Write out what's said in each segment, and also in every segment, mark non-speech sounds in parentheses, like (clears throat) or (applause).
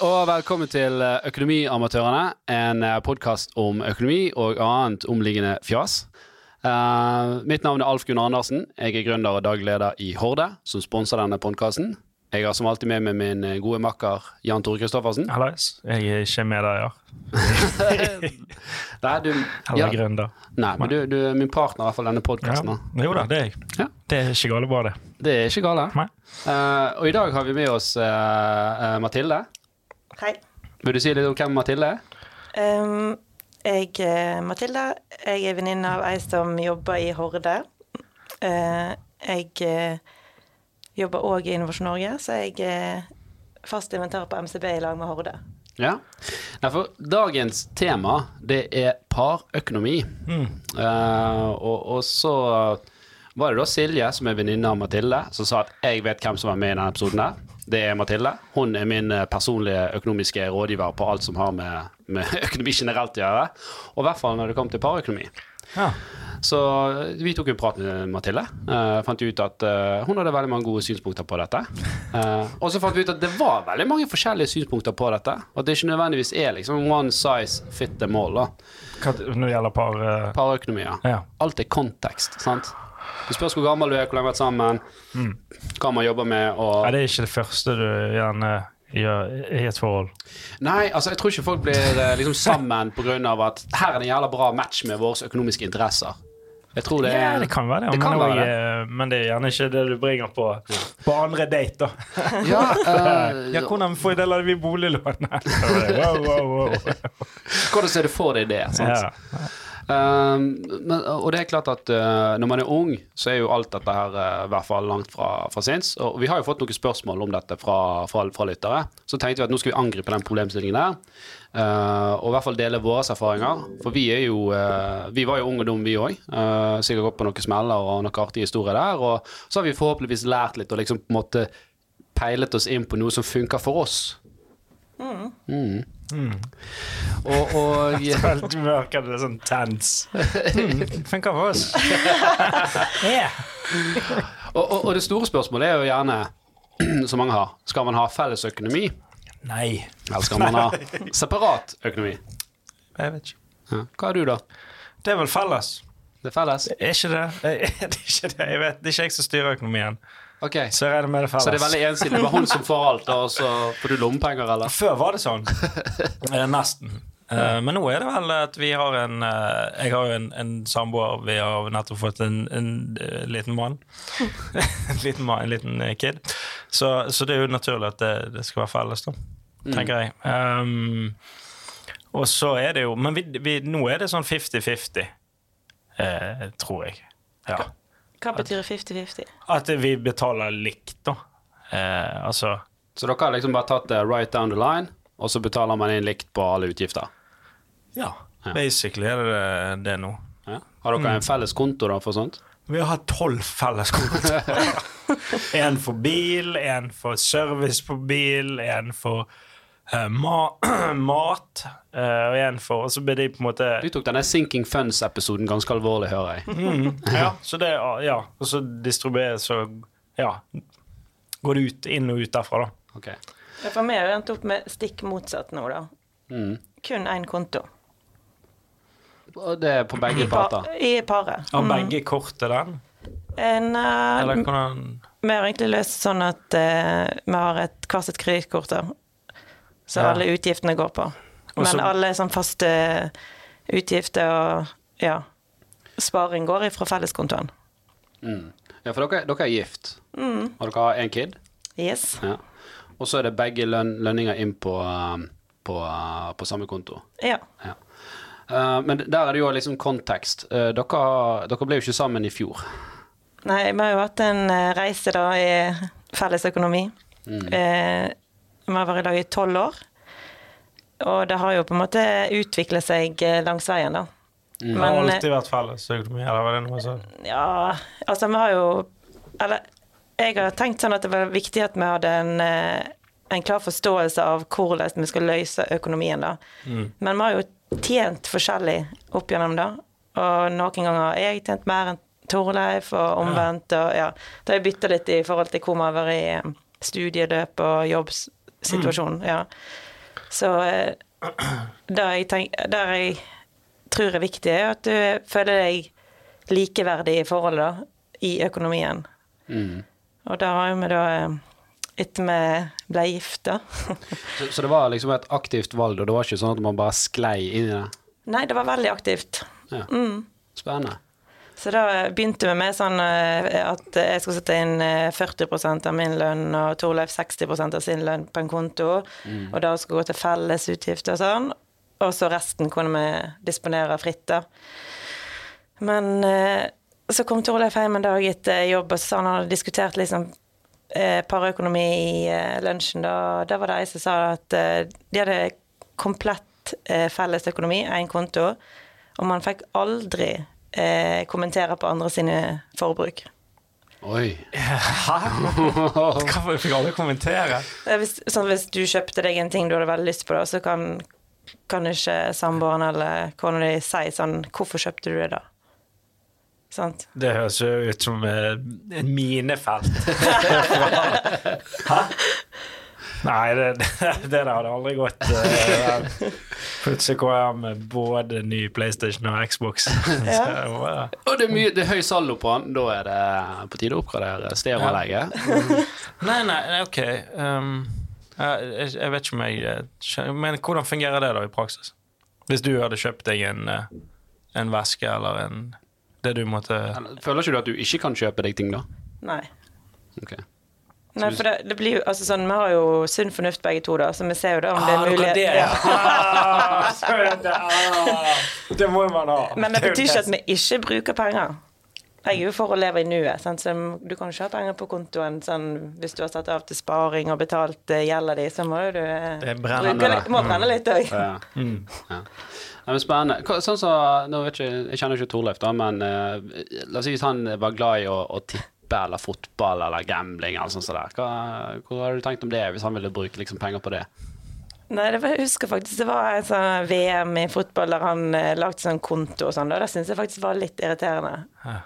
og velkommen til eh, Økonomiamatørene, en podkast om økonomi og annet omliggende fjas. Uh, mitt navn er Alf Gunnar Andersen. Jeg er gründer og daglig leder i Horde, som sponser denne podkasten. Jeg har som alltid med meg min gode makker Jan Tore Kristoffersen. Hallais. Jeg er ikke med der, ja. (laughs) Nei, du Eller ja, gründer. Nei, men du, du, er min partner i hvert fall denne podkasten. Ja. Jo da, det er jeg. Ja. Det er ikke gale bra, det. Det er ikke gale. Uh, og i dag har vi med oss uh, Mathilde. Hei. Vil du si litt om hvem Mathilde er? Um, jeg er Mathilde. Jeg er venninne av ei som jobber i Horde. Uh, jeg uh, jobber òg i Innovasjon Norge, så jeg er fast inventar på MCB i lag med Horde. Ja. Nei, for dagens tema, det er parøkonomi. Mm. Uh, og, og, så var det da Silje, som er venninne av Mathilde, som sa at jeg vet hvem som var med i denne episoden der. Det er Mathilde. Hun er min personlige økonomiske rådgiver på alt som har med med (laughs) økonomi generelt å gjøre, og i hvert fall når det kom til parøkonomi. Ja. Så eh, vi tok en prat med Mathilde. Uh, fant ut at uh, hun hadde veldig mange gode synspunkter på dette. Uh, og så fant vi ut at det var veldig mange forskjellige synspunkter på dette. Og at det ikke nødvendigvis er liksom one size fit the all. Da. Hva, når det gjelder par, uh... parøkonomi, ja. Alt er kontekst. sant? Det spørs hvor gammel du er, hvor lenge du har vært sammen, mm. hva man jobber med. Og... Ja, det er ikke det første du gjerne gjør i et forhold? Nei, altså jeg tror ikke folk blir eh, liksom sammen pga. at her er det en jævla bra match med våre økonomiske interesser. Jeg tror det, er, ja, det kan være det, det kan men, være det. men det er gjerne ikke det du bringer på, på andre date, da. Ja, uh, (laughs) ja hvordan får jeg del av det boliglån? (laughs) wow, wow, wow. Hvordan ser du for deg det? Sant? Ja. Um, men, og det er klart at uh, når man er ung, så er jo alt dette her uh, i hvert fall langt fra, fra sinns. Og vi har jo fått noen spørsmål om dette fra, fra, fra, lyttere. Så tenkte vi at nå skal vi angripe den problemstillingen der. Uh, og i hvert fall dele våre erfaringer. For vi er jo Vi var jo ung og dum, vi òg. sikkert gått på noen smeller og noen artige historier der. Og så har vi forhåpentligvis lært litt og liksom på en måte peilet oss inn på noe som funker for oss. Mm. Mm. Mm. Og, og Du merker det sånn tens. Mm, funker for oss. (laughs) og, og, og, det store spørsmålet er jo gjerne, (clears throat) som mange har, skal man ha felles økonomi? Nei. Eller skal man ha (laughs) separat økonomi? Jeg vet ikke. Ja. Hva er du, da? Det er vel felles. Det er felles? Er ikke det? (laughs) Det er ikke det. Jeg vet, det er ikke jeg som styrer økonomien. Okay. Så jeg med det felles. Så det er veldig ensidig? Det var hun som får alt, og så får du lommepenger, eller? (laughs) Før var det sånn. (laughs) Eh, nesten. Uh, men nå er det vel at vi har en uh, Jeg har jo en, en samboer. Vi har nettopp fått en, en uh, liten mann. (laughs) en liten mann, en liten kid. Så, så, det er jo naturlig at det, det skal være felles, da. Mm. Tenker jeg. Um, og så er det jo Men vi, vi, nå er det sånn 50-50, tror jeg. Ja. Hva betyr 50-50? At vi betaler likt, da. Eh, altså Så dere har liksom bare tatt det right down the line, og så betaler man inn likt på alle utgifter? Ja, ja. basically er det det nå. Ja. Har dere mm. en felles konto da for sånt? Vi har tolv felles kontoer. (laughs) en for bil, en for service på bil, en for uh, ma (clears throat) mat uh, og igjen for Og så ble de på en måte Du tok denne Sinking Funds-episoden ganske alvorlig, hører jeg. Mm, (laughs) ja, så det, ja, og så distribueres så Ja. Går det ut, inn og ut derfra, da. Okay. For meg har det endt opp med stikk motsatt nå, da. Mm. Kun én konto. Og det er på begge parter? I paret. Har mm. begge kortet den? En, uh, Eller hvordan Vi har egentlig løst sånn at uh, vi har et hvert sitt kredittkort så ja. alle utgiftene går på. Men Også, alle sånn faste utgifter og ja, sparing går ifra felleskontoen. Mm. Ja, for dere, dere er gift, mm. og dere har én kid? Yes. Ja. Og så er det begge løn, lønninger inn på, um, på, uh, på samme konto? Ja. ja. Uh, men der er det jo liksom kontekst. Uh, dere, dere, ble jo ikke sammen i fjor. Nei, vi har jo hatt en uh, reise da i felles økonomi. Mm. Uh, vi har vært i dag i tolv år. Og det har jo på en måte utviklet seg eh, langs veien, da. Mm. Men, det har alltid vært felles økonomi, eller var det noe sånt? Ja, altså vi har jo Eller jeg har tenkt sånn at det var viktig at vi hadde en, eh, en klar forståelse av hvordan vi skal løse økonomien, da. Mm. Men vi har jo tjent forskjellig opp gjennom det. Og noen ganger har jeg tjent mer enn Torleif, og omvendt. Og ja, Da har jeg bytta litt i forhold til hvor vi har vært i eh, studieløp og jobbs situasjonen. Ja. Så der det jeg, tenk, det jeg tror er viktig, er at du føler deg likeverdig i forholdet da, i økonomien. Mm. Og der har vi da eh, etter vi ble gift, da. (laughs) Så, så det var liksom et aktivt valg, og det var ikke sånn at man bare sklei inn i det? Nei, det var veldig aktivt. Ja. Mm. Spennende. Så da begynte vi med sånn eh, at jeg skulle sette inn eh, 40% av min lønn, og Torleif 60% av sin lønn på en konto, og da skulle gå til felles utgifter og sånn. Og så resten kunne vi disponere fritt, da. Men eh, så kom Torleif hjem en dag etter jobb, og så sa han hadde diskutert liksom eh, parøkonomi i eh, lunsjen. Da, da var det ei som sa at eh, de hadde komplett eh, felles økonomi, én konto, og man fikk aldri eh, kommentere på andre sine forbruk. Oi. Hæ? Hvorfor fikk alle kommentere? Hvis, sånn, hvis du kjøpte deg en ting du hadde veldig lyst på, da, så kan, kan ikke samboeren eller kona di si sånn 'Hvorfor kjøpte du det, da?' Sant? Det høres jo ut som eh, en minefelt. (laughs) Hæ? Nei, det, (laughs) det, det der hadde aldri gått. Uh, plutselig kom jeg med både ny PlayStation og Xbox. (laughs) Så, uh, Og det er, mye, det er høy saldo på den. Da er det på tide å oppgradere stereoanlegget. Ja. (laughs) nei, nei, ok. Um, jeg, jeg- vet ikke om jeg eh, Men hvordan fungerer det da i praksis? Hvis du hadde kjøpt deg en, eh, en veske eller en Det du måtte Føler ikke du at du ikke kan kjøpe deg ting, da? Nei. Ok. Nei, for det, det blir jo altså sånn, Vi har jo sunn fornuft begge to, da, så vi ser jo da om det er Ah, mulig. det, ja. Ah, det, ah, det må man ha. Men det betyr ikke at vi ikke bruker penger. Jeg er jo for å leve i nuet. Sant? Så du kan ikke ha penger på kontoen sånn, hvis du har satt av til sparing og betalt uh, gjelda di, så må jo du eh, Det bruke det. litt, må brenne litt òg. Ja. Ja. Spennende. Sånn så, nå vet ikke, Jeg kjenner ikke Torleif, da, men uh, la oss si hvis han var glad i å, å tippe eller fotball eller gambling eller sånt. så der. Hva, hvor har du tenkt om det, hvis han ville bruke liksom, penger på det? Nei, det var, jeg husker faktisk det var sånn VM i fotball der han uh, lagde sånn konto og sånn, og det syns jeg faktisk var litt irriterende.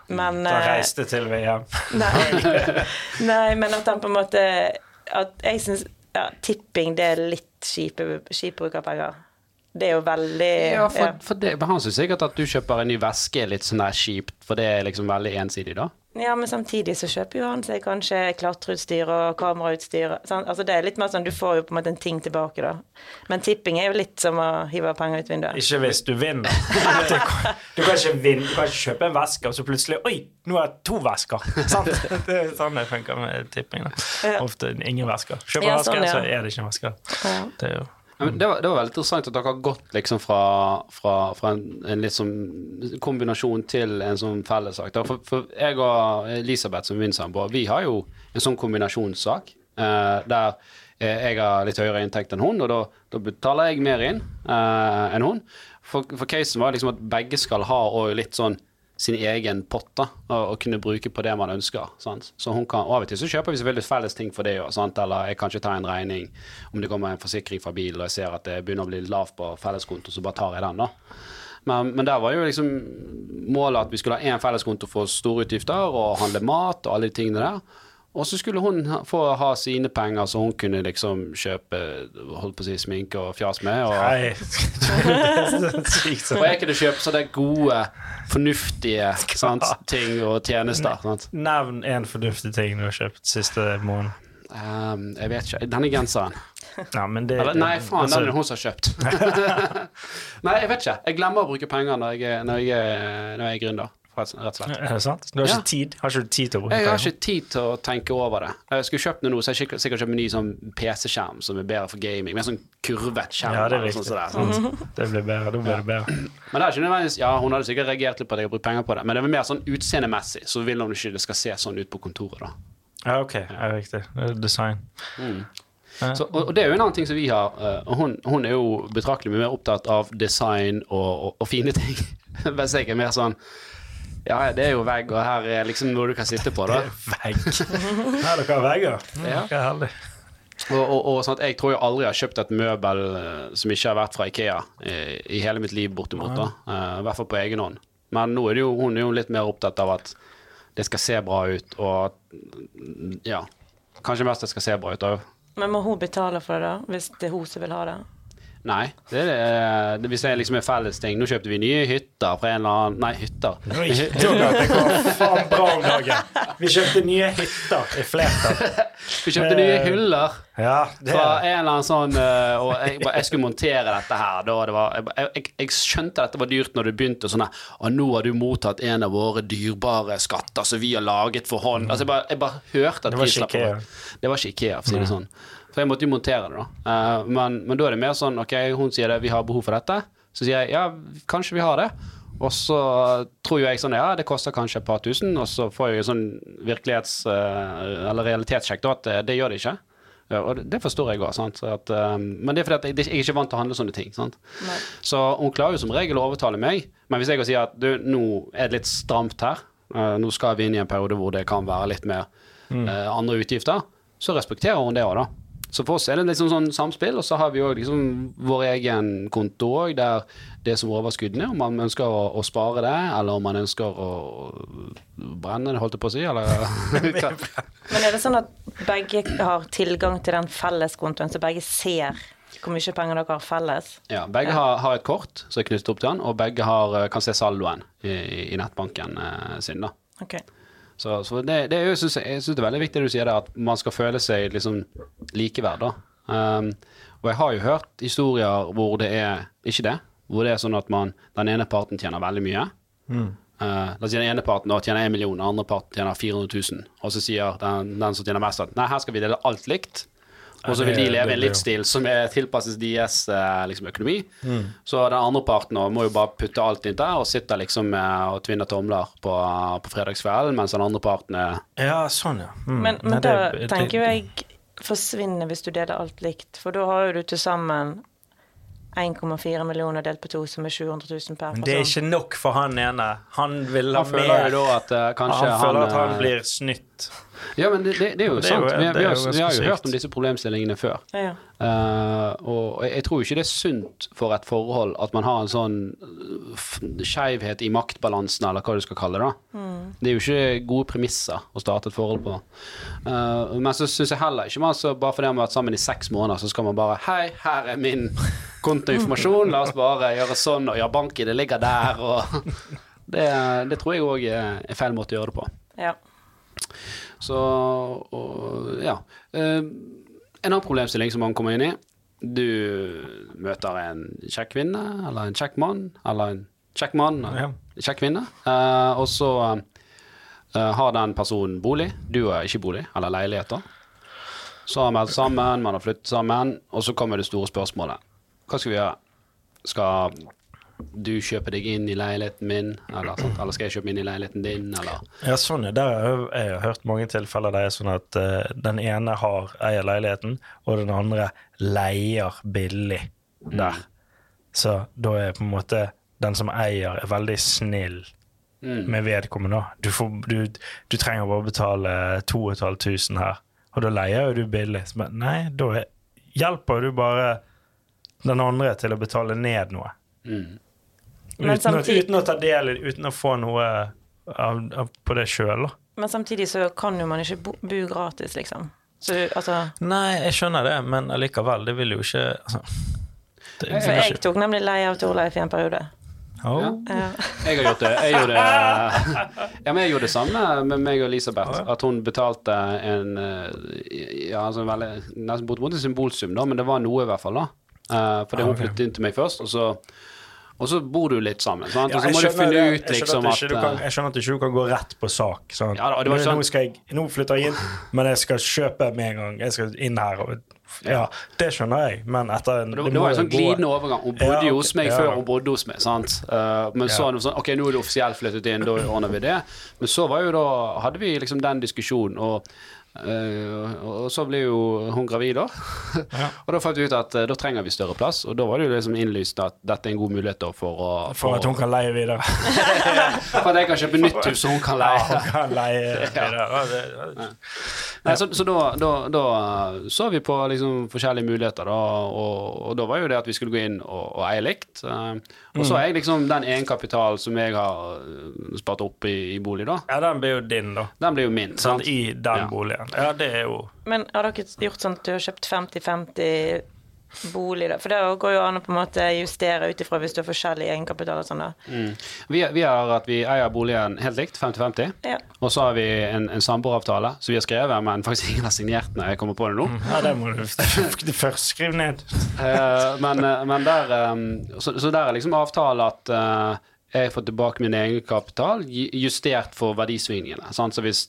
Men Da reiste reiste til VM. (laughs) Nei. Nei, men at han på en måte At jeg syns ja, tipping det er litt kjipe, kjip bruk av penger. Det er jo veldig Ja, for, ja. for det, Han syns sikkert at du kjøper en ny veske er litt sånn der kjipt, for det er liksom veldig ensidig, da. Ja, men samtidig så kjøper jo han seg kanskje klatreutstyr og kamerautstyr. Sant? Altså det er litt mer sånn, Du får jo på en måte en ting tilbake, da. Men tipping er jo litt som å hive penger ut vinduet. Ikke hvis du vinner. (laughs) Du kan, du kan ikke vinne, du kan ikke kjøpe en veske, og så plutselig Oi, nå har jeg to vesker! Sant? (laughs) (laughs) Det er sånn det funker med tipping. Da. Ofte ingen vesker. Kjøper Ja, sånn, ja. så er det ikke en veske. Ja. Det er jo det, var, det var veldig interessant at dere har gått liksom fra, fra, fra en, en sånn kombinasjon til en sånn fellessak. For, for jeg og Elisabeth, som er min samboer, vi har jo en sånn kombinasjonssak eh, der eh, jeg har litt høyere inntekt enn hun, og da, da betaler jeg mer inn eh, enn hun. For, for casen var liksom at begge skal ha litt sånn sin egen pott da, og, kunne bruke på det man ønsker. Sant? Så hun kan, og Av og til så kjøper vi selvfølgelig felles ting for det òg, eller jeg kan ikke ta en regning om det kommer en forsikring fra bil og jeg ser at det begynner å bli lavt på felleskonto, så bare tar jeg den, da. Men, men der var jo liksom målet at vi skulle ha én felleskonto for store utgifter og handle mat og alle de tingene der. Og så skulle hun ha- få ha sine penger, så hun kunne liksom kjøpe holdt på å si sminke og fjas med. Og, (laughs) og jeg kunne kjøpe sånne gode, fornuftige sant, ting og tjenester. Sant? Nevn en fornuftig ting du har kjøpt siste måned. Um, jeg vet ikke. Denne genseren. Ja, men det, Eller, nei, faen, altså, den er det hun som har kjøpt. (laughs) (laughs) nei, jeg vet ikke. Jeg glemmer å bruke penger når jeg, når jeg, når jeg er gründer, rett og slett. Er det sant? Du har Ja. ikke tid? Har ikke tid til å bruke Jeg har ikke tid til å tenke over det. Jeg skulle kjøpt noe, så jeg sikkert, sikkert kjøpt en ny sånn PC-skjerm som er bedre for gaming. Med sånn kurvet skjerm. Ja, det er riktig viktig. sånn som (laughs) det, blir bedre. Da blir det bedre. Men det er ikke nødvendigvis Ja, hun hadde sikkert reagert litt på at jeg har brukt penger på det, men det er mer sånn utseendemessig, så vil hun ikke det skal se sånn ut på kontoret, da. Ja, OK. Ja, riktig. Det er Design. Så, og, det er jo en annen ting som vi har, eh, hun, hun er jo betraktelig mye mer opptatt av design og, og, og fine ting. (laughs) Mens jeg er mer sånn Ja, det er jo vegg, og her er liksom noe du kan sitte på, da. Vegg. (laughs) Her dere har vegger. Ja. Dere er herlig. Og, og, og sånn at jeg tror jeg aldri har kjøpt et møbel eh, som ikke har vært fra Ikea i, i hele mitt liv, bortimot. da. Eh, I hvert fall på egen hånd. Men nå er det jo, hun er jo litt mer opptatt av at det skal se bra ut, og at Ja. Kanskje mest det skal se bra ut òg. Men må hun betale for det, da? Hvis det er hun som vil ha det? Nei. Det er, det, hvis det liksom er felles ting. Nå kjøpte vi nye hytter fra en eller annen Nei, hytter. Vi kjøpte nye hytter i flertall. Vi kjøpte nye hyller Ja, fra er en eller annen sånn eh, Og jeg, jeg skulle montere dette her. Det var, jeg, jeg, skjønte at det var dyrt når det begynte sånn Og nå har du mottatt en av våre dyrebare skatter som vi har laget for hånd. Altså, jeg bare, jeg bare hørte at Det var ikke Ikea. Det var ikke Ikea, for å si det sånn. For jeg måtte jo montere det, da. Eh, men, men da er det mer sånn OK, hun sier det, vi har behov for dette. Så sier jeg ja, kanskje vi har det. Og så tror jo jeg sånn ja, det koster kanskje et par tusen, og så får jeg sånn virkelighets- eh, eller realitetssjekk da at eh, det gjør det ikke. Ja, og det, forstår jeg òg, sant. Så at, eh, men det er fordi at jeg, jeg er ikke vant til å handle sånne ting. sant. Så hun klarer jo som regel å overtale meg, men hvis jeg går og sier at du, nå er det litt stramt her, uh, nå skal vi inn i en periode hvor det kan være litt mer uh, andre utgifter, så respekterer hun det òg, da. Så for oss er det liksom sånn samspill, og så har vi òg liksom vår egen konto òg, der det som er overskuddene, om man ønsker å, å spare det, eller om man ønsker å brenne det, holdt jeg på å si, eller? (laughs) (laughs) Men er det sånn at begge har tilgang til den felleskontoen, så begge ser hvor mye penger dere har felles? Ja, begge har, har et kort som er knyttet opp til den, og begge har, eh, kan se saldoen i, i nettbanken eh, sin. da. Ok. Så, så det, det jeg, syns det er veldig viktig det du sier der, at man skal føle seg liksom likeverd. Um, og jeg har jo hørt historier hvor det er ikke det. Hvor det er sånn at man, den ene parten tjener veldig mye. Uh, oss si den ene parten da tjener 1 million, den andre parten tjener 400 000. Og så sier den, den som tjener mest at nei, her skal vi dele alt likt. Og så vil de leve en livsstil som er tilpasset deres eh, liksom, økonomi. Så den andre parten må jo bare putte alt inn der og sitter liksom eh, og tvinner tomler på, på fredagskvelden, mens den andre parten er Ja, sånn, ja. Mm. Men, Nei, men det- da det- tenker jo jeg forsvinner hvis du deler alt likt, for da har jo du til sammen 1,4 millioner delt på to, som er 700 000 per Men det er ikke nok for han ene. Han vil ha Han føler jo da at uh, kanskje Han føler at han blir snytt. Ja, men det, det, det er jo Det er jo- sant. Vi, vi, er har, jo vi har jo hørt om disse problemstillingene før. Ja, ja. Uh, og jeg, tror jo ikke det er sunt for et forhold at man har en sånn uh, skeivhet i maktbalansen, eller hva du skal kalle det. da. Det er jo ikke gode premisser å starte et forhold på. Uh, men så syns jeg heller ikke man så bare fordi man har vært sammen i seks måneder, så skal man bare Hei, her er min kontoinformasjon, la oss bare gjøre sånn, og ja, banken, det ligger der, og (laughs) det, det tror jeg òg er, er feil måte å gjøre det på. ja. Så og, ja. Eh, en annen problemstilling som man kommer inn i. Du møter en kjekk kvinne, eller en kjekk mann, eller en kjekk mann, en kjekk kvinne. Eh, og så eh, har den personen bolig, du har ikke bolig, eller leiligheter. Så har man meldt sammen, man har flyttet sammen, og så kommer det store spørsmålet. Hva skal vi gjøre? Skal du kjøper deg inn i leiligheten min, eller, sånt, eller skal jeg kjøpe meg inn i leiligheten din, eller Ja, sånn. Der har jeg, har hørt mange tilfeller der det er sånn at uh, den ene har eier leiligheten, og den andre leier billig der. Så da er på en måte den som eier, er veldig snill med vedkommende. Du, får, du, du trenger bare å betale 2500 her, og da leier jo du billig. Men nei, da er, hjelper du bare den andre til å betale ned noe. Mm. Men Uten, samtidig- uten å ta del i uten å få noe av, av, på det sjøl, da. Men samtidig så kan jo man ikke bo, bo gratis, liksom. Så du, altså Nei, jeg skjønner det, men allikevel, det vil jo ikke altså, det, For jeg tok nemlig leie av Torleif i en periode. Oh. Ja. Jeg har gjort det. Jeg gjorde, (laughs) ja, men jeg gjorde det samme med meg og Elisabeth. At hun betalte en eh, ja, altså en veldig, nesten bortimot en symbolsum, da, men det var noe i hvert fall. da. Uh, fordi Ah, hun flyttet inn til meg først, og så, og så bor du litt sammen. Sant? Ja, og så må du finne det. ut liksom at at du kan, eh, Jeg skjønner at ikke kan gå rett på sak. Sant? Ja, da, nå, sånn- nå, jeg, nå flytter jeg inn, men jeg skal kjøpe med en gang. Jeg skal inn her. Og, ja, det skjønner jeg, men etter en det, det det var en sånn glidende overgang. Hun bodde jo hos meg før hun bodde hos meg. sant? Uh, men så det sånn, ok, nå er du offisielt flyttet inn, da ordner vi det. Men så var jo da, hadde vi liksom den diskusjonen, og, eh, og så ble jo hun gravid da. (laughs) Ja. og da fant vi ut at uh, da trenger vi større plass, og da var det jo liksom innlyst at dette er en god mulighet da for å For at hun kan leie videre. (laughs) for at jeg kan kjøpe nytt hus, og hun kan Ja, leie. hun kan leie (laughs) videre. Ja, det- Nei, så så da, da, da så vi på liksom forskjellige muligheter, da, og, og da var jo det at vi skulle gå inn og, og eie likt. Uh, og så er jeg liksom den egenkapitalen som jeg har spart opp i, i bolig, da. Ja, den blir jo din, da. Den blir jo min. Sant? Sant? I den Ja. Ja, det er jo Men har dere gjort sånn at du har kjøpt 50-50 bolig, da. For det går jo an å på en måte justere ut ifra hvis du har forskjellig egenkapital og sånn, da. Mm. Vi, vi har at vi eier boligen helt likt, 50-50. Ja. Og så har vi en, en samboeravtale som vi har skrevet, men faktisk ingen har signert når jeg kommer på det nå. Ja, det må du (laughs) først skrive ned. Eh, men, eh, men der eh, så, så der er liksom avtale at jeg får tilbake min egenkapital justert for verdisvingningene. Sant? Så hvis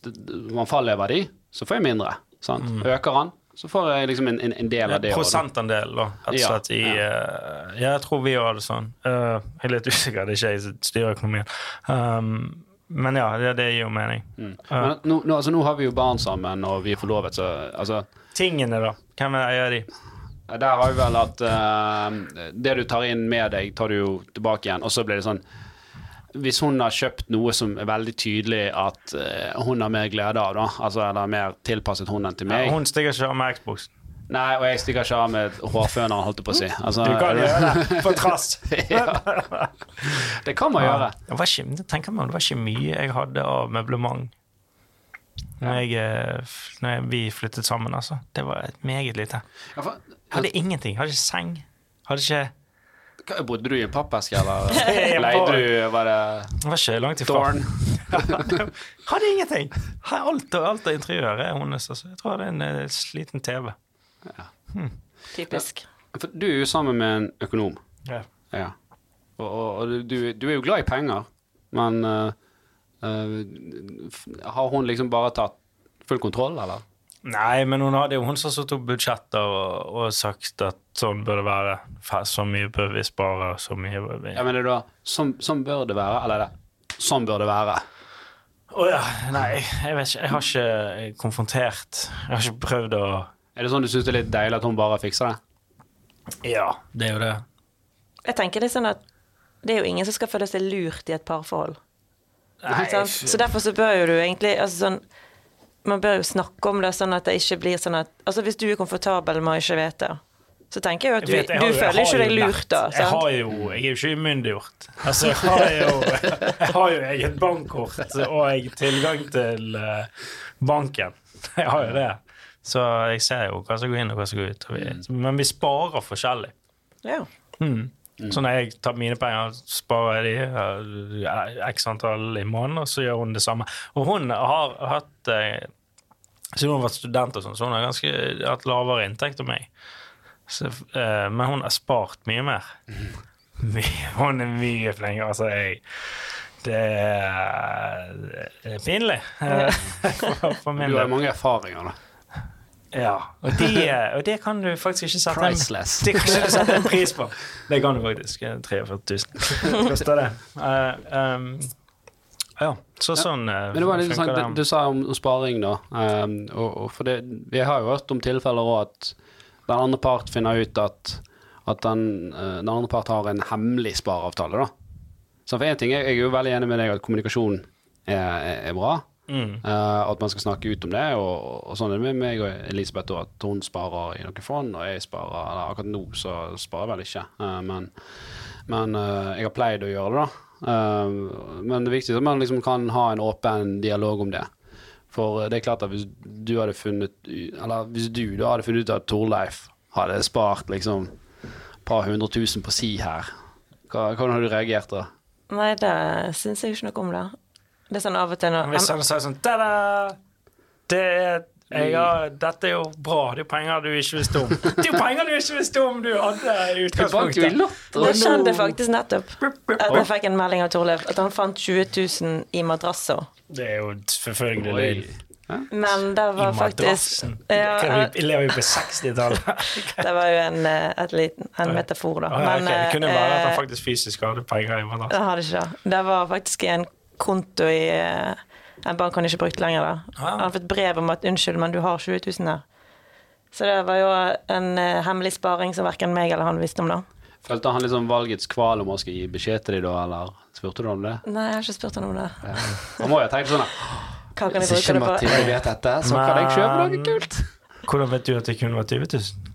man faller i verdi, så får jeg mindre. Sant? Øker han, så får jeg liksom en, en, del av det. Prosentandel, da. Rett og slett i ja. Uh, jeg tror vi har det sånn. Uh, jeg er litt usikker, det er ikke jeg styrer økonomien. Um, men ja, det, det gir jo mening. Mm. Men nå, nå, altså, nå har vi jo barn sammen, og vi er forlovet, så altså Tingene, da? Hvem eier de? Der har vi vel at eh, det du tar inn med deg, tar du jo tilbake igjen. Og så blir det sånn Hvis hun har kjøpt noe som er veldig tydelig at eh, hun har mer glede av, da, altså eller mer tilpasset hun enn til meg Hun stikker ikke av med Xbox. Nei, og jeg stikker ikke av med hårføneren, holdt jeg på å si. Altså, Du kan gjøre det på trass. (laughs) ja. Det kan man gjøre. Det var ikke, det tenker man, det var ikke mye jeg hadde av møblement når, jeg, eh, når jeg, vi flyttet sammen. altså. Det var et meget lite. Jeg Hadde ingenting. Jeg Hadde ikke seng. Jeg Hadde ikke bodde du i en pappeske, eller (laughs) leide du Var det Det var ikke langt ifra. Dorn. (laughs) Hadde ingenting! Alt, alt av interiøret er hennes. Altså. Jeg tror jeg hadde en eh, sliten TV. Typisk. For du er jo sammen med en økonom. Ja. Ja. Og, og, og du, du er jo glad i penger, men uh, uh, har hun liksom bare tatt full kontroll, eller? Nei, men hun hadde jo hun som satt opp budsjetter og, og sagt at sånn bør det være. Så mye bør vi spare, så mye bør vi Ja, men er da sånn, sånn bør det være, eller er det sånn bør det være? Å ja, nei, jeg vet ikke. Jeg har ikke konfrontert. Jeg har ikke prøvd å Er det sånn du syns det er litt deilig at hun bare fikser det? Ja, det er jo det. Jeg tenker det er sånn at det er jo ingen som skal føle seg lurt i et parforhold. Nei, sant? Så derfor så bør jo du egentlig altså sånn, Man bør jo snakke om det sånn at det ikke blir sånn at Altså Hvis du er komfortabel med å ikke vite, så tenker jeg jo at du, Jeg vet, jeg du har jo- føler ikke deg lurt da. Sant? Jeg, har jo, jeg er jo ikke umyndiggjort. Altså, jeg har jo, jeg har jo eget bankkort og tilgang til eh, banken. Jeg har jo det. Så jeg ser jo hva som går inn og hva som går ut. Men vi sparer forskjellig. Ja. Mm. Så når jeg tar mine penger, sparer jeg de eh, x antall i måneden, og så gjør hun det samme. Og hun har hatt eh, Siden hun har vært student, og sånn, så hun har ganske hatt lavere inntekt enn meg. Så, uh, men hun har spart mye mer. Hun er mye flinkere. Altså, jeg Det er, det er pinlig. eh, (laughs) for, for min Du har mange erfaringer, da. Ja, og det, og det kan du faktisk ikke sette en, det kan ikke sette en pris på. Det kan du faktisk. eh, 43 000 koster det. Uh, um, ja, så sånn uh, Men det var litt interessant, du, du sa om, om sparing, da. Um, og, og for det, vi har jo hørt om tilfeller òg at den andre part finner ut at, at den, eh, den andre part har en hemmelig spareavtale, da. Så for én ting, jeg, jeg er jo veldig enig med deg at kommunikasjon er, er, er bra. Mm. Uh, at man skal snakke ut om det, og, og sånn er det med meg og Elisabeth òg, at hun sparer i noen fond, og jeg sparer Eller akkurat nå så sparer jeg vel ikke, uh, men, men uh, jeg har pleid å gjøre det, da. Men det er viktig at man liksom kan ha en åpen dialog om det. For det er klart at hvis du hadde funnet Eller hvis du da hadde funnet ut at Torleif hadde spart liksom et par hundre tusen på si her, hva, hvordan hadde du reagert da? Nei, det syns jeg ikke noe om det. Det er sånn av og til når Hvis han sier sånn Ta-da! Det er jeg har, dette er jo bra. Det er penger du ikke visste om. Det er jo penger du ikke visste om du hadde i utgangspunktet. Det skjedde faktisk nettopp. At jeg fikk en melding av Torleif at han fant 20 000 i madrasser. Det er jo selvfølgelig løgn. Men det I faktisk ja, Vi lever jo på 60-tallet. (laughs) Det var jo en, eh, et liten, en metafor, da. Ah, ja, ok. Det kunne være at han eh, faktisk fysisk hadde penger i madrassen. det hadde ikke det. Det var faktisk en konto i eh, en bank han ikke brukte lenger. da. Ah. Han hadde fått brev om at 'unnskyld, men du har 20 000 her'. Så det var jo en hemmelig sparing som verken meg eller han visste om, da. Følte han liksom valgets kval om å skal gi beskjed til dem da, eller spurte du om det? Nei, jeg har ikke spurt han om det. Han må jo ha tenkt sånn Hva kan jeg Hvis bruke ikke det på? Mathilde vet dette, så kan jeg kjøpe noe kult. Hvordan vet du at det kunne vært 20 000?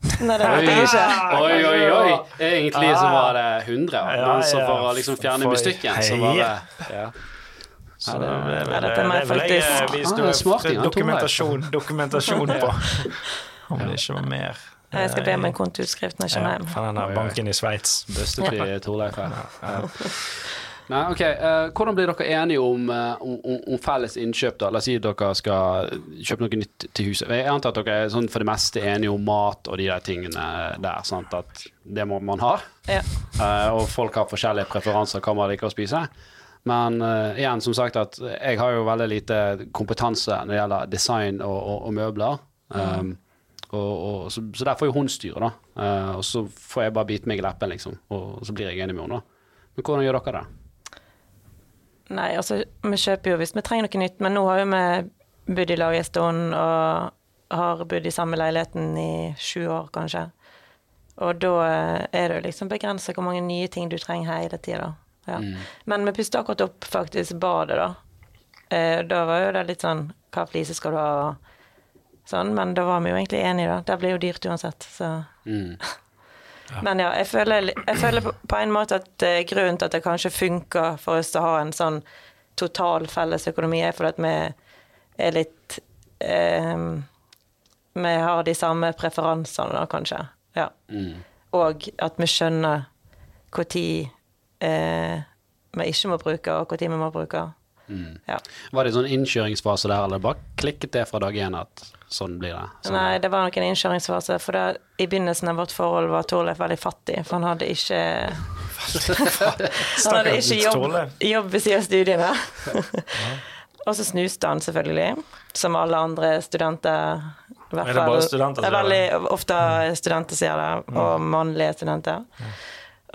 Nei, det vet jeg ikke. oi, oi. oi. Egentlig så var det 100, Ja, men så for å liksom fjerne mystikken, så var det ja. Så det- det er må jeg det vel jeg, faktisk- eh, Ah, det ja, dokumentasjon, dokumentasjon på. (laughs) Om det ikke var mer. Jeg skal be om en kontoutskrift når jeg kommer hjem. fra den der banken i Sveits. Bøstefri Torleif her. Nei, ok. eh, hvordan blir dere enige om, eh, om, om, felles innkjøp? da? La oss si at dere skal kjøpe noe nytt til huset. Jeg antar at dere er sånn for det meste enige om mat og de der tingene der. sant? At det må man ha. Ja. Eh, og folk har forskjellige preferanser hva man liker å spise. Men eh, igjen, som sagt, at jeg har jo veldig lite kompetanse når det gjelder design og, og, og møbler. Um, og, og, så, så der får jo hun styre, da. Uh, og så får jeg bare bite meg i leppen, liksom. Og, så blir jeg enig med henne, da. Men hvordan gjør dere det? Nei, altså, vi kjøper jo hvis vi trenger noe nytt, men nå har jo vi bodd i lag en stund og har bodd i samme leiligheten i sju år, kanskje. Og da eh, er det jo liksom begrensa hvor mange nye ting du trenger hele tida. Ja. Men vi pustet akkurat opp faktisk badet, da. Eh, da var jo det litt sånn Hva flise skal du ha? Sånn, men da var vi jo egentlig enige, da. Det blir jo dyrt uansett, så Mm. men ja, jeg føler, jeg føler på, på en måte at eh, grunnen til at det kanskje funker for oss å ha en sånn total felles økonomi, er fordi at vi er litt eh, Vi har de samme preferansene, da, kanskje. Ja. Mm. Og at vi skjønner når eh, vi ikke må bruke, og når vi må bruke. Mm. Ja. Var det en sånn innkjøringsfase der, eller bare klikket det fra dag én at sånn blir det? Sånn. Nei, det var nok en innkjøringsfase. For da, i begynnelsen av vårt forhold var Torleif veldig fattig, for han hadde ikke Han hadde ikke jobb, jobb ved siden av studiene. Og så snuste han selvfølgelig, som alle andre studenter. I hvert Er det bare studenter som Det er gjør veldig ofte studenter som gjør det, og mannlige studenter.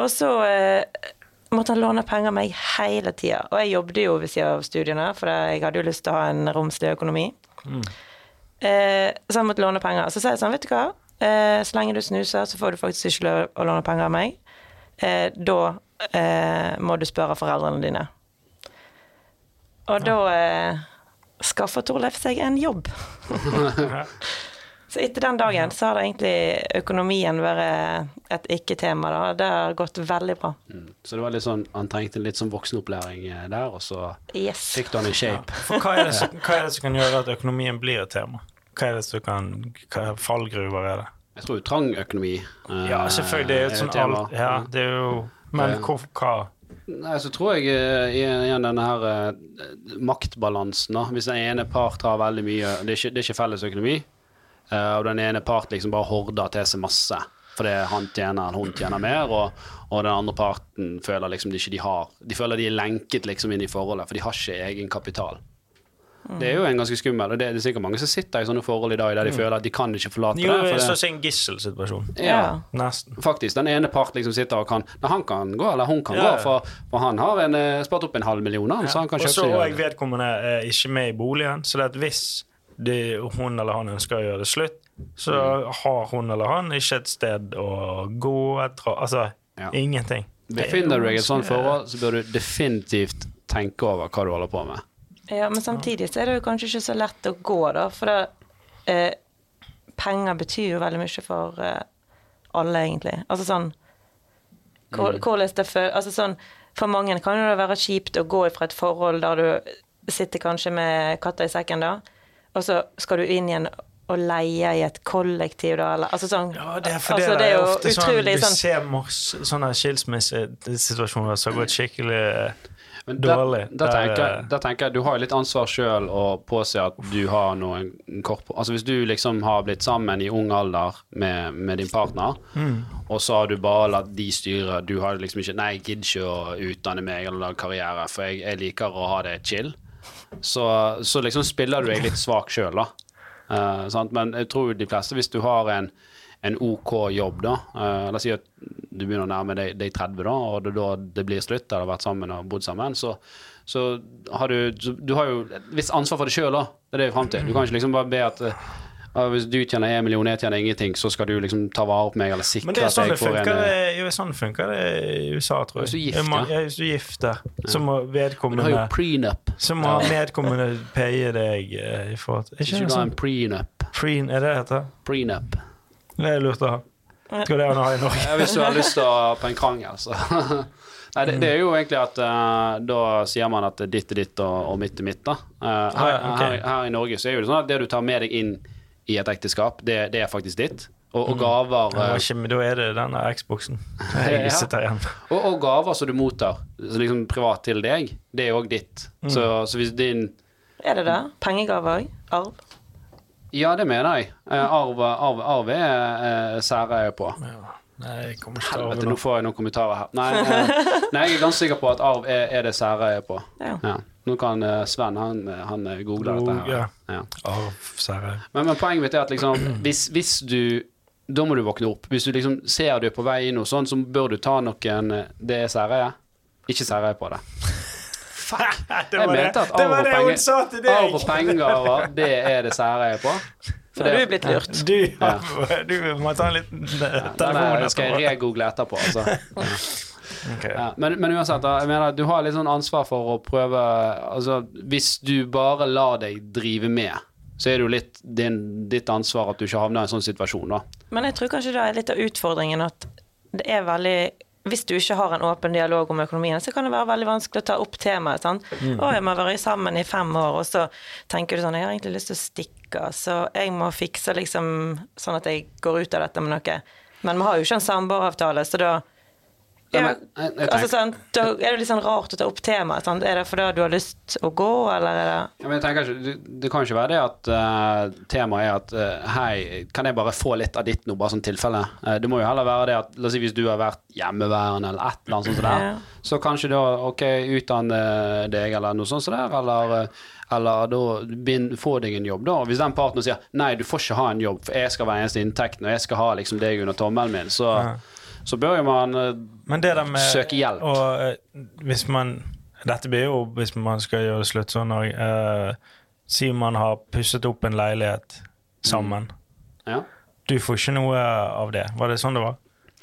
Og så eh, måtte han låne penger av meg hele tida. Og jeg jobbet jo ved siden av studiene, for jeg hadde jo lyst til å ha en romslig økonomi. Eh, så han måtte låne penger. Så sa jeg sånn, vet du hva, eh, så lenge du snuser, så får du faktisk ikke lov å låne penger av meg. Eh, da eh, må du spørre foreldrene dine. Og da skaffer skaffa Torleif seg en jobb. (laughs) (laughs) så etter den dagen så har det egentlig økonomien vært et ikke-tema. da. Det har gått veldig bra. Mm. Så det var litt sånn, han trengte litt sånn voksenopplæring eh, der, og så Yes. fikk du han i shape. For hva er, det som, (laughs) hva er det som kan gjøre at økonomien blir et tema? Hva er det som kan Hva fallgruver er det? Jeg tror trang økonomi eh, Ja, selvfølgelig. Det er et et sånt tema. alt Ja, det er jo Men hvor, hva Nei, så tror jeg eh, igjen igjen denne her eh, maktbalansen, da. Hvis den ene part har veldig mye Det er ikke, det er ikke felles økonomi, eh, og den ene part liksom bare horder til seg masse fordi han tjener eller hun tjener mer, og, og den andre parten føler liksom de ikke de har De føler de er lenket liksom inn i forholdet, for de har ikke egenkapital. Det er jo en ganske skummel, og det er sikkert mange som sitter i sånne forhold i dag der de føler at de kan ikke forlate Jo, det. Jo, er sånn som en gisselsituasjon. ja. Nesten. Faktisk. Den ene part liksom sitter og kan Nei, han kan gå, eller hun kan Ja, gå, for, for han har en, eh, spart opp en halv million, han, så han kan Og så er en- vedkommende er ikke med i boligen, så det er at hvis det, hun eller han ønsker å gjøre det slutt, så Mm. har hun eller han ikke et sted å gå etter. Altså Ja. ingenting. Befinner du deg i et sånt forhold, så bør du definitivt tenke over hva du holder på med. Ja, men samtidig så er det jo kanskje ikke så lett å gå, da. For det, eh, penger betyr jo veldig mye for eh, alle, egentlig. Altså sånn hvor- Hvordan det føles Altså sånn For mange kan jo det være kjipt å gå fra et forhold der du sitter kanskje med katta i sekken, da, og så skal du inn igjen og leie i et kollektiv, da, eller Altså sånn Ja, det er fordi altså, det, det er jo ofte sånn utrolig Du sånn ser masse sånne skilsmissesituasjoner som har gått skikkelig Men da, dårlig. da, Der, tenker, eh, da tenker jeg du har litt ansvar sjøl å påse at du har noen korpo... Altså hvis du liksom har blitt sammen i ung alder med, med din partner, Mm. og så har du bare latt de styre Du har liksom ikke Nei, jeg gidder ikke å utdanne meg eller lage karriere, for jeg, jeg liker å ha det chill. Så, så liksom spiller du deg litt svak sjøl, da. Uh? Men jeg tror de fleste, hvis du har en, en OK jobb, da uh, La oss si at du begynner å nærme deg, deg 30, da, og det, da det blir slutt, eller har vært sammen og bodd sammen, så, så har du Du har jo et visst ansvar for deg sjøl, da. Det er det vi er fram til. Du kan ikke liksom bare be at ja, hvis du tjener én million, jeg tjener ingenting, så skal du liksom ta vare på meg eller sikre Men det er at sånn jeg det får en funker, eh, det- sånn funker det i USA, tror jeg. Hvis du gifter, gift, ja. Hvis du gifter gift så må vedkommende du har jo prenup. Så må vedkommende paye deg eh, i forhold til Ikke du har sånn en prenup. Preen, er det det heter? Prenup. Det er lurt å ha. Skal det ha i Norge? Hvis du har lyst til å på en krangel, så (laughs) Nei, det, det er jo egentlig at uh, da sier man at ditt er ditt og, og mitt er mitt, da. Uh, her, her, her i Norge så er jo det sånn at det du tar med deg inn i et ekteskap, det, det er faktisk ditt. Og, og gaver mm. var eh, ikke, da er det denne Xboxen. (laughs) Ja. Jeg sitter igjen. og, og gaver som du mottar liksom privat til deg, det er òg ditt. Så, så hvis din Er det det? Pengegaver òg? Arv? Ja, det mener jeg. Eh, arv, arv, arv er sære særeie på. Ja. Nei, jeg Helvete, nå får jeg noen kommentarer her. Nei, eh, (laughs) nei jeg er ganske sikker på at arv er, er det særeie på. Ja. Ja. Nå kan uh, Sven han, han eh, google dette her. Ja. Ja. Arv, sære. Men, men poenget mitt er at liksom, hvis, hvis du Da må du våkne opp. Hvis du liksom ser du er på vei inn noe sånt, så bør du ta noen eh, Det er særeie. Ikke særeie på det. Det var det, mente at det, arv var og det hun penger- sa til Arv og penger (laughs) det er det særeie på. For du er blitt lurt. Du, (laughs) du må ta en liten eh, Den telefon der skal jeg regoogle etterpå, altså. (laughs) Okay. Ja, men, men uansett, da, jeg mener, du har litt sånn ansvar for å prøve Altså, hvis du bare lar deg drive med, så er det jo litt din, ditt ansvar at du ikke havner i en sånn situasjon, da. Men jeg tror kanskje det er litt av utfordringen at det er veldig hvis du ikke har en åpen dialog om økonomien, så kan det være veldig vanskelig å ta opp temaet. sant? Å, jeg må være sammen i fem år, og så tenker du sånn Jeg har egentlig lyst til å stikke, så jeg må fikse liksom sånn at jeg går ut av dette med noe. Men vi har jo ikke en samboeravtale, så da Ja, ja, jeg- jeg altså, sånn, Da er det litt sånn rart å ta opp temaet. Sånn. Er det fordi du har lyst å gå, eller er det Ja, men jeg tenker ikke, det, kan ikke være det at uh, temaet er at uh, Hei, kan jeg bare få litt av ditt nå, bare sånn tilfelle? Uh, det må jo heller være det at La oss si hvis du har vært hjemmeværende eller et eller annet sånt som det, Ja. så kanskje da OK, utdanne deg eller noe sånt som det, eller eller da få deg en jobb, da. Og hvis den partneren sier nei, du får ikke ha en jobb, for jeg skal være eneste inntekten, og jeg skal ha liksom deg under tommelen min, så, Ja. så bør jo man Men det der med Søke hjelp. Og eh, hvis man Dette blir jo hvis man skal gjøre det slutt sånn òg. Uh, si man har pusset opp en leilighet sammen. Ja. Du får ikke noe av det. Var det sånn det var?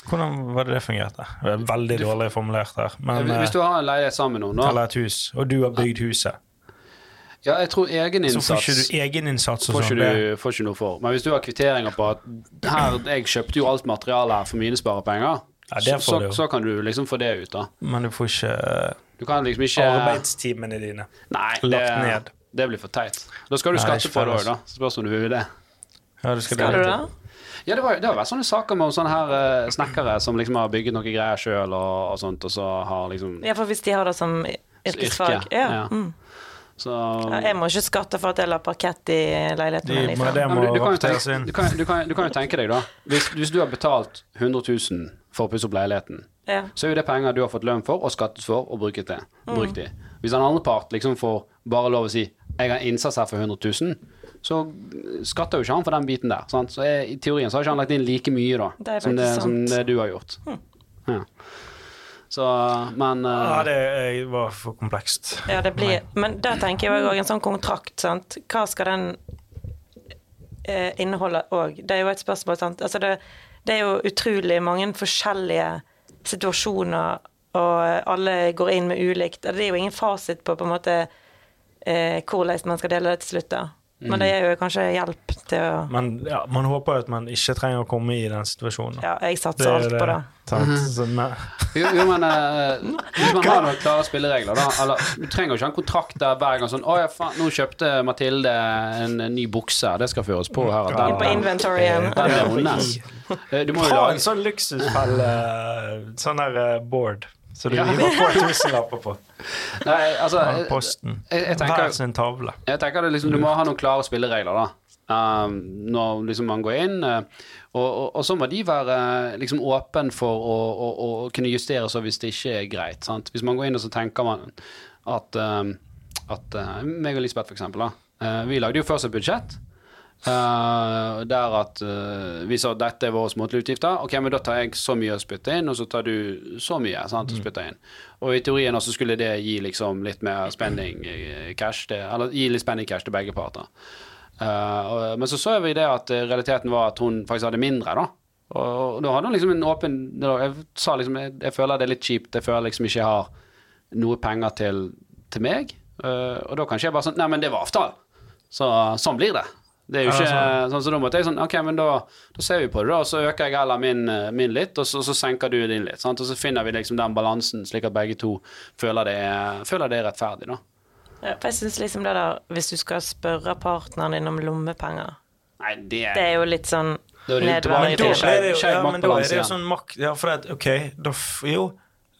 Hvordan var det det fungerte? Det er veldig dårlig formulert her. Men, Hvis eh, du har en leilighet sammen da eller et hus, og du har bygd huset, Ja, jeg tror så får ikke du egeninnsats og får sånn. du, får ikke noe for. Men hvis du har kvitteringer på at her, jeg kjøpte jo alt materialet her for mine sparepenger, Ja, det så, du så, så kan du liksom få det ut, da. Men du får ikke Du kan liksom ikke arbeidstimene dine Nei, lagt det, ned. det blir for teit. Da skal du Nei, skatte for på det òg, da. Spørs om du vil det. Ja, du skal, Skal det du det? Ja, det, var, det har vært sånne saker med sånne her eh, snekkere som liksom har bygget noe greier sjøl og, og sånt, og så har liksom Ja, for hvis de har det som yrkesfag. yrke, Ja. ja. Mm. Så Ja, jeg må ikke skatte for at jeg la parkett i leiligheten min. Liksom. du, du, du, du kan jo tenke deg, da. Hvis, hvis du har betalt 100 000 for å pusse opp leiligheten, Ja. så er jo det penger du har fått lønn for og skattet for og brukt det. Brukt de. Hvis den andre part liksom får bare lov å si 'jeg har innsats her for 100 000', så skatter jo ikke han for den biten der. Sant? Så jeg, I teorien så har ikke han lagt inn like mye da Det som, det, som det du har gjort. Ja. Så, men uh, Ja, det var for komplekst. Ja, det blir Men da tenker jeg òg en sånn kontrakt, sant. Hva skal den eh, inneholde òg? Det er jo et spørsmål, sant. Altså det, det er jo utrolig mange forskjellige situasjoner, og alle går inn med ulikt. Det er jo ingen fasit på på en måte eh, hvordan man skal dele det til slutt, da. Men det gir jo kanskje hjelp til å Men ja, man håper jo at man ikke trenger å komme i den situasjonen. Ja, jeg satser alt på det. Takk, mm -hmm. Jo, jo men eh, (laughs) hvis man har noen klare spilleregler, da eller, Du trenger jo ikke ha en kontrakt der hver gang sånn 'Å ja, faen, nå kjøpte Mathilde en, en ny bukse. Det skal føres på her.' at Ja. Inn på Den, den, inventoryen. den er hennes. Eh, Du må jo lage en sånn luksusfelle, sånn der eh, board, så du Ja. hiver på tusenlapper (laughs) på. Nei, altså jeg, Posten. jeg, jeg tenker Hver sin tavle. Jeg tenker det liksom, Du må ha noen klare spilleregler da um, når liksom man går inn. Uh, og, og, og så må de være liksom åpen for å, å, å kunne justere så hvis det ikke er greit. Sant? Hvis man går inn og så tenker man at, um, at uh, meg og Lisbeth for eksempel, da, eh, vi lagde jo først et budsjett. Eh, der at uh, vi sa dette er våre månedlige utgifter. Ok, men da tar jeg så mye å spytte inn, og så tar du så mye sant, å spytte inn. Og i teorien også skulle det gi liksom litt mer spending eh, cash, til, eller gi litt spending cash til begge parter. Uh, og, men så så vi det at realiteten var at hun faktisk hadde mindre, da. Og, og da hadde hun liksom en åpen Jeg sa liksom jeg, jeg føler det er litt kjipt, jeg føler liksom ikke jeg har noe penger til, til meg. Og da kanskje jeg bare sånn Nei, men det var avtalen. Så sånn blir det. Det er jo Ja, ikke sånn, Så da måtte jeg sånn Ok, men da, da ser vi på det, da. Og så øker jeg heller min, eh, min litt, og så, så senker du din litt. Sant? Og så finner vi liksom den balansen, slik at begge to føler det er, føler det er rettferdig, da. Ja, for jeg syns liksom det der Hvis du skal spørre partneren din om lommepenger Nei, det, Det er jo litt sånn Da er Men da det jo, ja, men da er det jo sånn makt Ja, for at, OK, da Jo.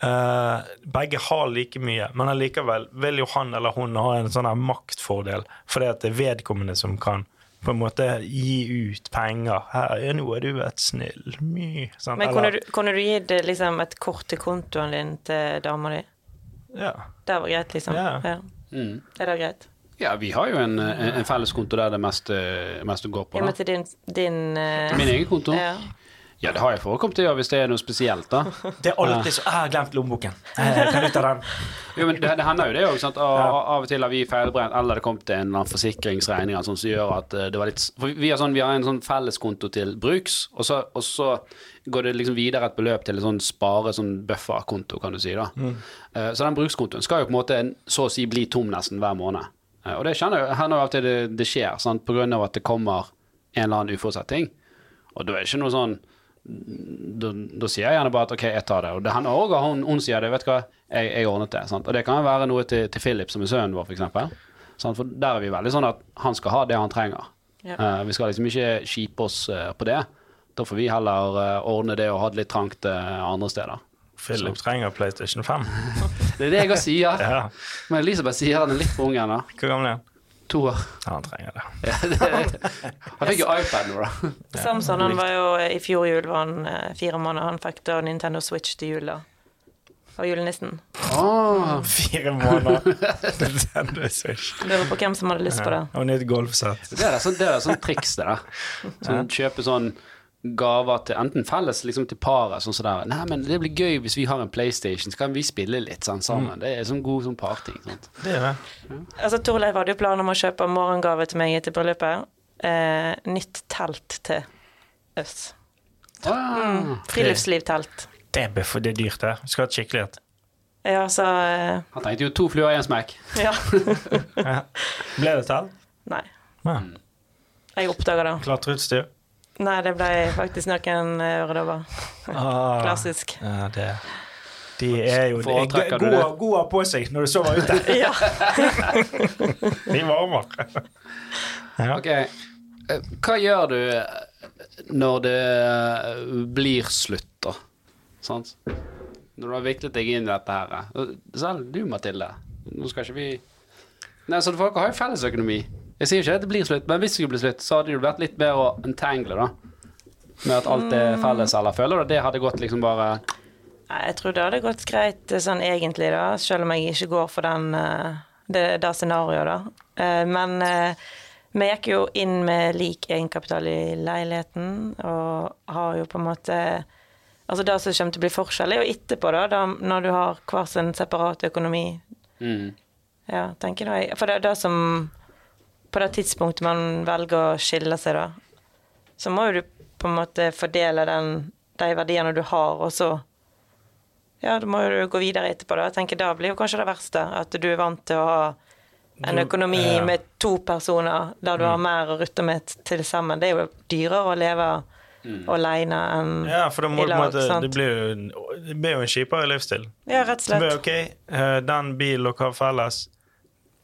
eh, begge har like mye, men allikevel vil jo han eller hun ha en sånn her maktfordel, fordi at det er vedkommende som kan på en måte gi ut penger. Her, er noe, du et snill my'. sant? Men kunne du, kunne du gitt liksom, et kort til kontoen din til dama di? Ja. Det var greit, liksom? Ja. Mm. Er det greit? Ja, vi har jo en, en, en felleskonto der det meste, meste går på. Ja, men til din, din uh... Min egen konto? Ja. Ja, det har jeg forekommet å gjøre hvis det er noe spesielt, da. Det er alltid så 'Jeg har glemt lommeboken'. Eh, Kan du ta den? Jo, men det, det hender jo det òg. Av, av og til har vi feilbrent, eller det kom til en eller forsikringsregning sånn, som gjør at eh, det var litt For vi har, sånn, vi har en sånn felleskonto til bruks, og så, og så går det liksom videre et beløp til en sånn spare, sånn bufferkonto, kan du si. da. Mm. så den brukskontoen skal jo på en måte så å si bli tom nesten hver måned. Eh, og det kjenner jeg hender jo av og til det, det skjer, sant, på grunn av at det kommer en eller annen uforutsett ting. Og da er det ikke noe sånn da, sier jeg gjerne bare at OK, jeg tar det. Og det hender òg at hun, hun sier det. Vet du hva, jeg, jeg ordnet det. Sant? Og det kan jo være noe til, til Philip, som er sønnen vår, f.eks. For, For der er vi veldig sånn at han skal ha det han trenger. Ja. Uh, vi skal liksom ikke kjipe oss uh, på det. Da får vi heller uh, ordne det og ha det litt trangt andre steder. Philip trenger PlayStation 5. (laughs) Det er det jeg sier. Ja. Men Elisabeth sier han er litt for ung ennå. Hvor gammel er han? To år. Ja, han trenger det. Ja, det- han fikk jo iPad nå, da. Samson han var jo i fjor jul var han eh, fire måneder. Han fikk da Nintendo Switch til jul, da. Av julenissen. Åh, (laughs) Fire måneder. Nintendo Switch. Lurer på hvem som hadde lyst på det. Og nytt golfsett. Det er sånn, det er sånn triks, det der. Sånn, kjøpe sånn gaver til enten felles liksom til paret. Sånn som der. Nei, men det blir gøy hvis vi har en PlayStation, så kan vi spille litt sånn, sammen. Det er sånn god sånn parting. Sant? Det er det. Altså, Torleif hadde jo planer om å kjøpe morgengave til meg etter bryllupet. Eh, nytt telt til oss. Ah, Friluftslivtelt. Det er, for det er dyrt, det. Skal ha et skikkelig et. Ja, så eh, Han tenkte jo to fluer i en smekk. Ja. (laughs) Ja. Ble det telt? Nei. Ja. Jeg oppdaga det. Klatreutstyr? Nei, det ble faktisk noen eh, øredobber. Ah. Klassisk. Ja, det De er jo gode, gode på seg når du sover ute. (laughs) Ja. De varmer. Ja. Ok, eh, hva gjør du når det eh, blir slutt, da? Sant? Når du har viklet deg inn i dette her. eh. Selv du, Mathilde. Nå skal ikke vi Nei, så Dere har jo fellesøkonomi. Jeg sier ikke at det blir slutt, men hvis det skulle bli slutt, så hadde det jo vært litt bedre å entangle, da. Med at alt er felles, eller føler du det hadde gått liksom bare Jeg tror det hadde gått greit eh, sånn egentlig, da, selv om jeg ikke går for den, eh, det, det scenarioet, da. Eh, Men vi gikk jo inn med lik egenkapital i leiligheten, og har jo på en måte Altså det som kommer til å bli forskjell, er jo etterpå, da, da når du har hver sin separat økonomi. mm. Ja, tenker jeg. For det er det som På det tidspunktet man velger å skille seg, da, så må jo du på en måte fordele den, de verdiene du har, og så Ja, da må jo du gå videre etterpå, da. Jeg tenker Da blir jo kanskje det verste. At du er vant til å ha en Du- økonomi ja. med to personer der du har mer å rutte med til sammen. Det er jo dyrere å leve alene enn Ja, for må i du lag, måte sant? Det blir jo, det blir jo en kjipere livsstil. Ja, rett og slett. Det blir, ok, eh, Den bilen dere har felles,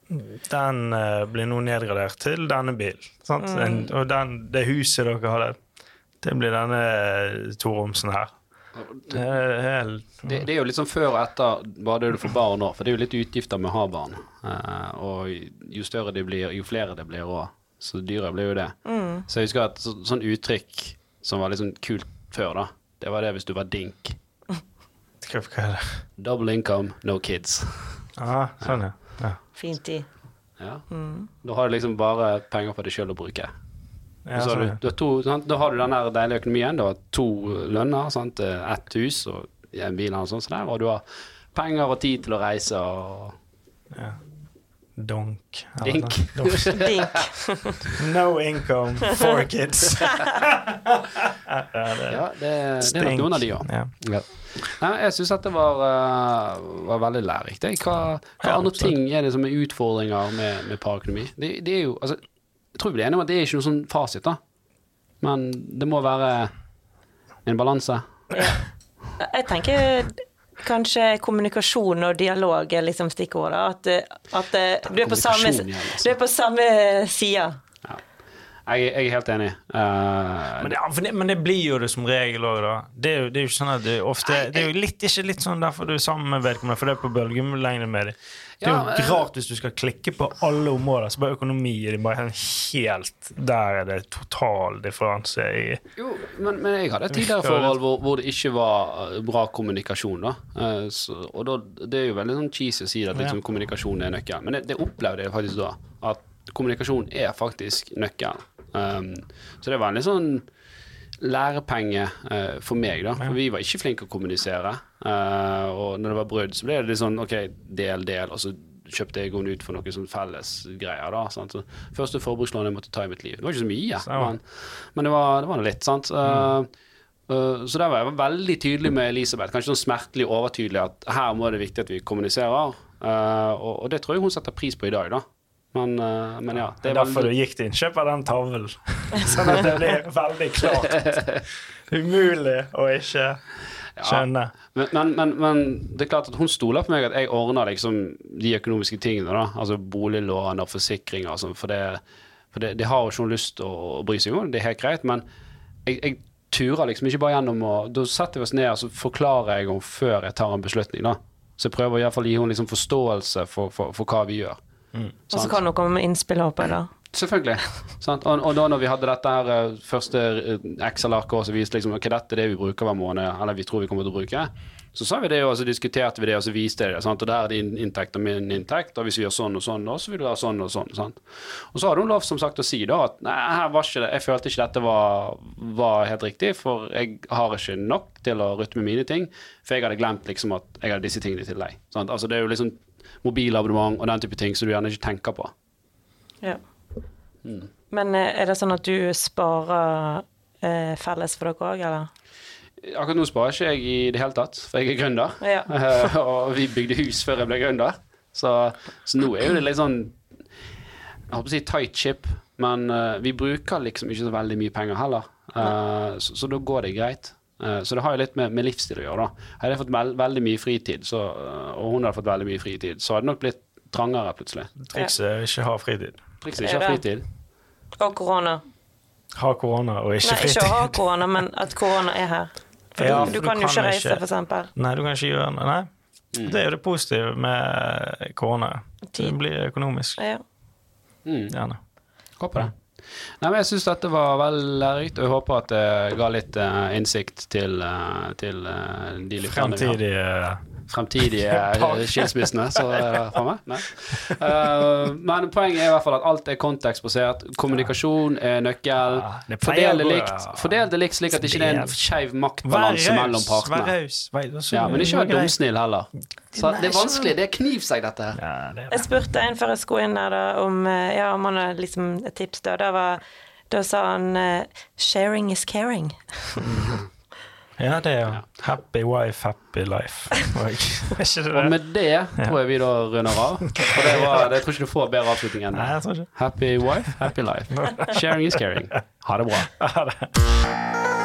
den uh, blir nå nedgradert til denne bilen. Mm. Og den, det huset dere har der, det blir denne eh, toromsen her. Det er helt Det, det er jo litt sånn før og etter bare det du får barn nå, for det er jo litt utgifter med å ha barn. Uh, og jo større de blir, jo flere det blir òg, så dyrere blir jo det. Så jeg husker at så, sånn uttrykk som var litt sånn kult før, da, det var det hvis du var dink. Hva hva er det? Double income, no kids. Ah, sånn, ja. Ja. Fint i. Ja. Da har du liksom bare penger for deg sjøl å bruke. ja så har sånn, du, du har to, sant? Da har du den der deilige økonomien. Du har to lønner, sant? ett hus og en bil og sånn, sånn og du har penger og tid til å reise og ja. Donk. Dink. (laughs) Dink. No income for kids. (laughs) ja, det er det, det er nok noen av de òg. Ja. Ja. Nei, jeg syns dette var, uh, var veldig lærerikt. Hva, hva Ja, andre ting er det som er utfordringer med, med parøkonomi? Det, det er jo, altså, jeg tror vi blir enige om at det er ikke noen sånn fasit, da. Men det må være en balanse. Jeg tenker kanskje kommunikasjon og dialog er liksom stikkordet. At, at du, er på samme, altså. du er på samme side. Jeg, jeg er helt enig. Uh, Men det, det, men det blir jo det som regel òg, da. Det er, jo, det er jo sånn at det ofte Det er jo litt, ikke litt sånn derfor du er sammen med vedkommende, for det er på bølgelengde med dem. Det er jo ja, rart hvis du skal klikke på alle områder, så bare økonomi er det bare helt Der er det total differanse i Jo, men, men jeg hadde et tidligere forhold hvor, hvor det ikke var eh, bra kommunikasjon. da Uh, så, Og da, Det er jo veldig sånn cheesy å si at liksom, kommunikasjon er nøkkelen, men det, det opplevde jeg faktisk da. At kommunikasjon er faktisk nøkkelen. Um, så det var en litt sånn lærepenge uh, for meg, da. For vi var ikke flinke å kommunisere. Uh, og når det var brudd, så ble det litt sånn OK, del, del, og så kjøpte jeg henne ut for noen sånn felles greier. da sant? Så Første forbrukslån jeg måtte ta i mitt liv. Det var ikke så mye, men, men det var, det var nå litt, sant. Eh, så der var jeg veldig tydelig med Elisabeth, kanskje sånn smertelig overtydelig, at her må det viktig at vi kommuniserer. Og, og det tror jeg hun setter pris på i dag, da. Men, eh, men ja. Det er derfor du gikk til innkjøp av den tavlen. (laughs) sånn at det blir veldig klart. (laughs) Umulig å ikke skjønne. Men, men, men, men det er klart at hun stoler på meg at jeg ordner liksom de økonomiske tingene. da Altså boliglån og forsikringer og sånn. For, det, for det, det har jo ikke hun lyst til å, å bry seg om. Det er helt greit. Men jeg, jeg turer liksom ikke bare gjennom og Da setter vi oss ned og så forklarer jeg henne før jeg tar en beslutning. da Så jeg prøver iallfall å gi henne liksom forståelse for, for, for hva vi gjør. Og så kan dere komme med innspill, håper jeg, da. Selvfølgelig. sant? Og, og da når vi hadde dette her eh, første eh, Excel-arket som viste liksom, ok, dette er det vi bruker hver måned, eller vi tror vi kommer til å bruke, så sa vi det, og så diskuterte vi det, og så viste det. Sant? Og der er din inntekt og min inntekt, og hvis vi gjør sånn og sånn, da, så vil du ha sånn og sånn. Sant? Og så hadde hun lov som sagt å si da at nei, her var ikke det, jeg følte ikke dette var, var helt riktig, for jeg har ikke nok til å rutte med mine ting, for jeg hadde glemt liksom at jeg hadde disse tingene til deg. Sant? Altså det er jo liksom mobilabonnement og den type ting som du gjerne ikke tenker på. Ja. Men eh, er det sånn at du sparer eh, felles for dere òg, eller? Akkurat nå sparer ikke jeg i det hele tatt, for jeg er gründer. Ja. (laughs) Og vi bygde hus før jeg ble gründer. Så, så nå er jo det litt sånn Jeg holdt på å si tight ship, men uh, vi bruker liksom ikke så veldig mye penger heller. Uh, så, så da går det greit. Eh, så det har jo litt med, med livsstil å gjøre, da. Hadde jeg fått veld, veldig mye fritid, så, eh, og hun hadde fått veldig mye fritid, så hadde det nok blitt trangere plutselig. Trikset er ikke ha fritid. Trikset ikke ha fritid. Og korona. Ha korona og ikke Nei, ikke fritid. ha korona, men at korona er her. For Ja, du, du kan jo ikke reise, for eksempel. Nei, du kan ikke gjøre det. Nei. Mm. Det er jo det positive med korona. Det blir økonomisk, Ja. Mm. gjerne. Håper det. Nei, men Jeg syns dette var veldig lærerikt, og jeg håper at det ga litt uh, innsikt til, uh, til uh, de lytterne. Fremtidige Fremtidige (laughs) skilsmissene. (laughs) Er framme. Eh, men poenget er i hvert fall at alt er kontekstbasert. Kommunikasjon er nøkkel. Fordel det likt, fordel det likt slik at det ikke er en skeiv maktbalanse mellom partene. Ja, men ikke vær dumsnill heller. Så det er vanskelig. Det er knivsegg, dette her. Ja, det er Jeg spurte en før jeg skulle inn her da, om, eh, ja, om han hadde liksom et tips. Da, da, var, da sa han 'sharing is caring'. (laughs) Ja, det er jo Happy wife, happy life. (laughs) Det Og med det tror jeg vi da runder av. For det var, det, jeg tror ikke du får bedre avslutning enn det. Happy wife, happy life. (laughs) Sharing is caring. Ha det bra. Ha det.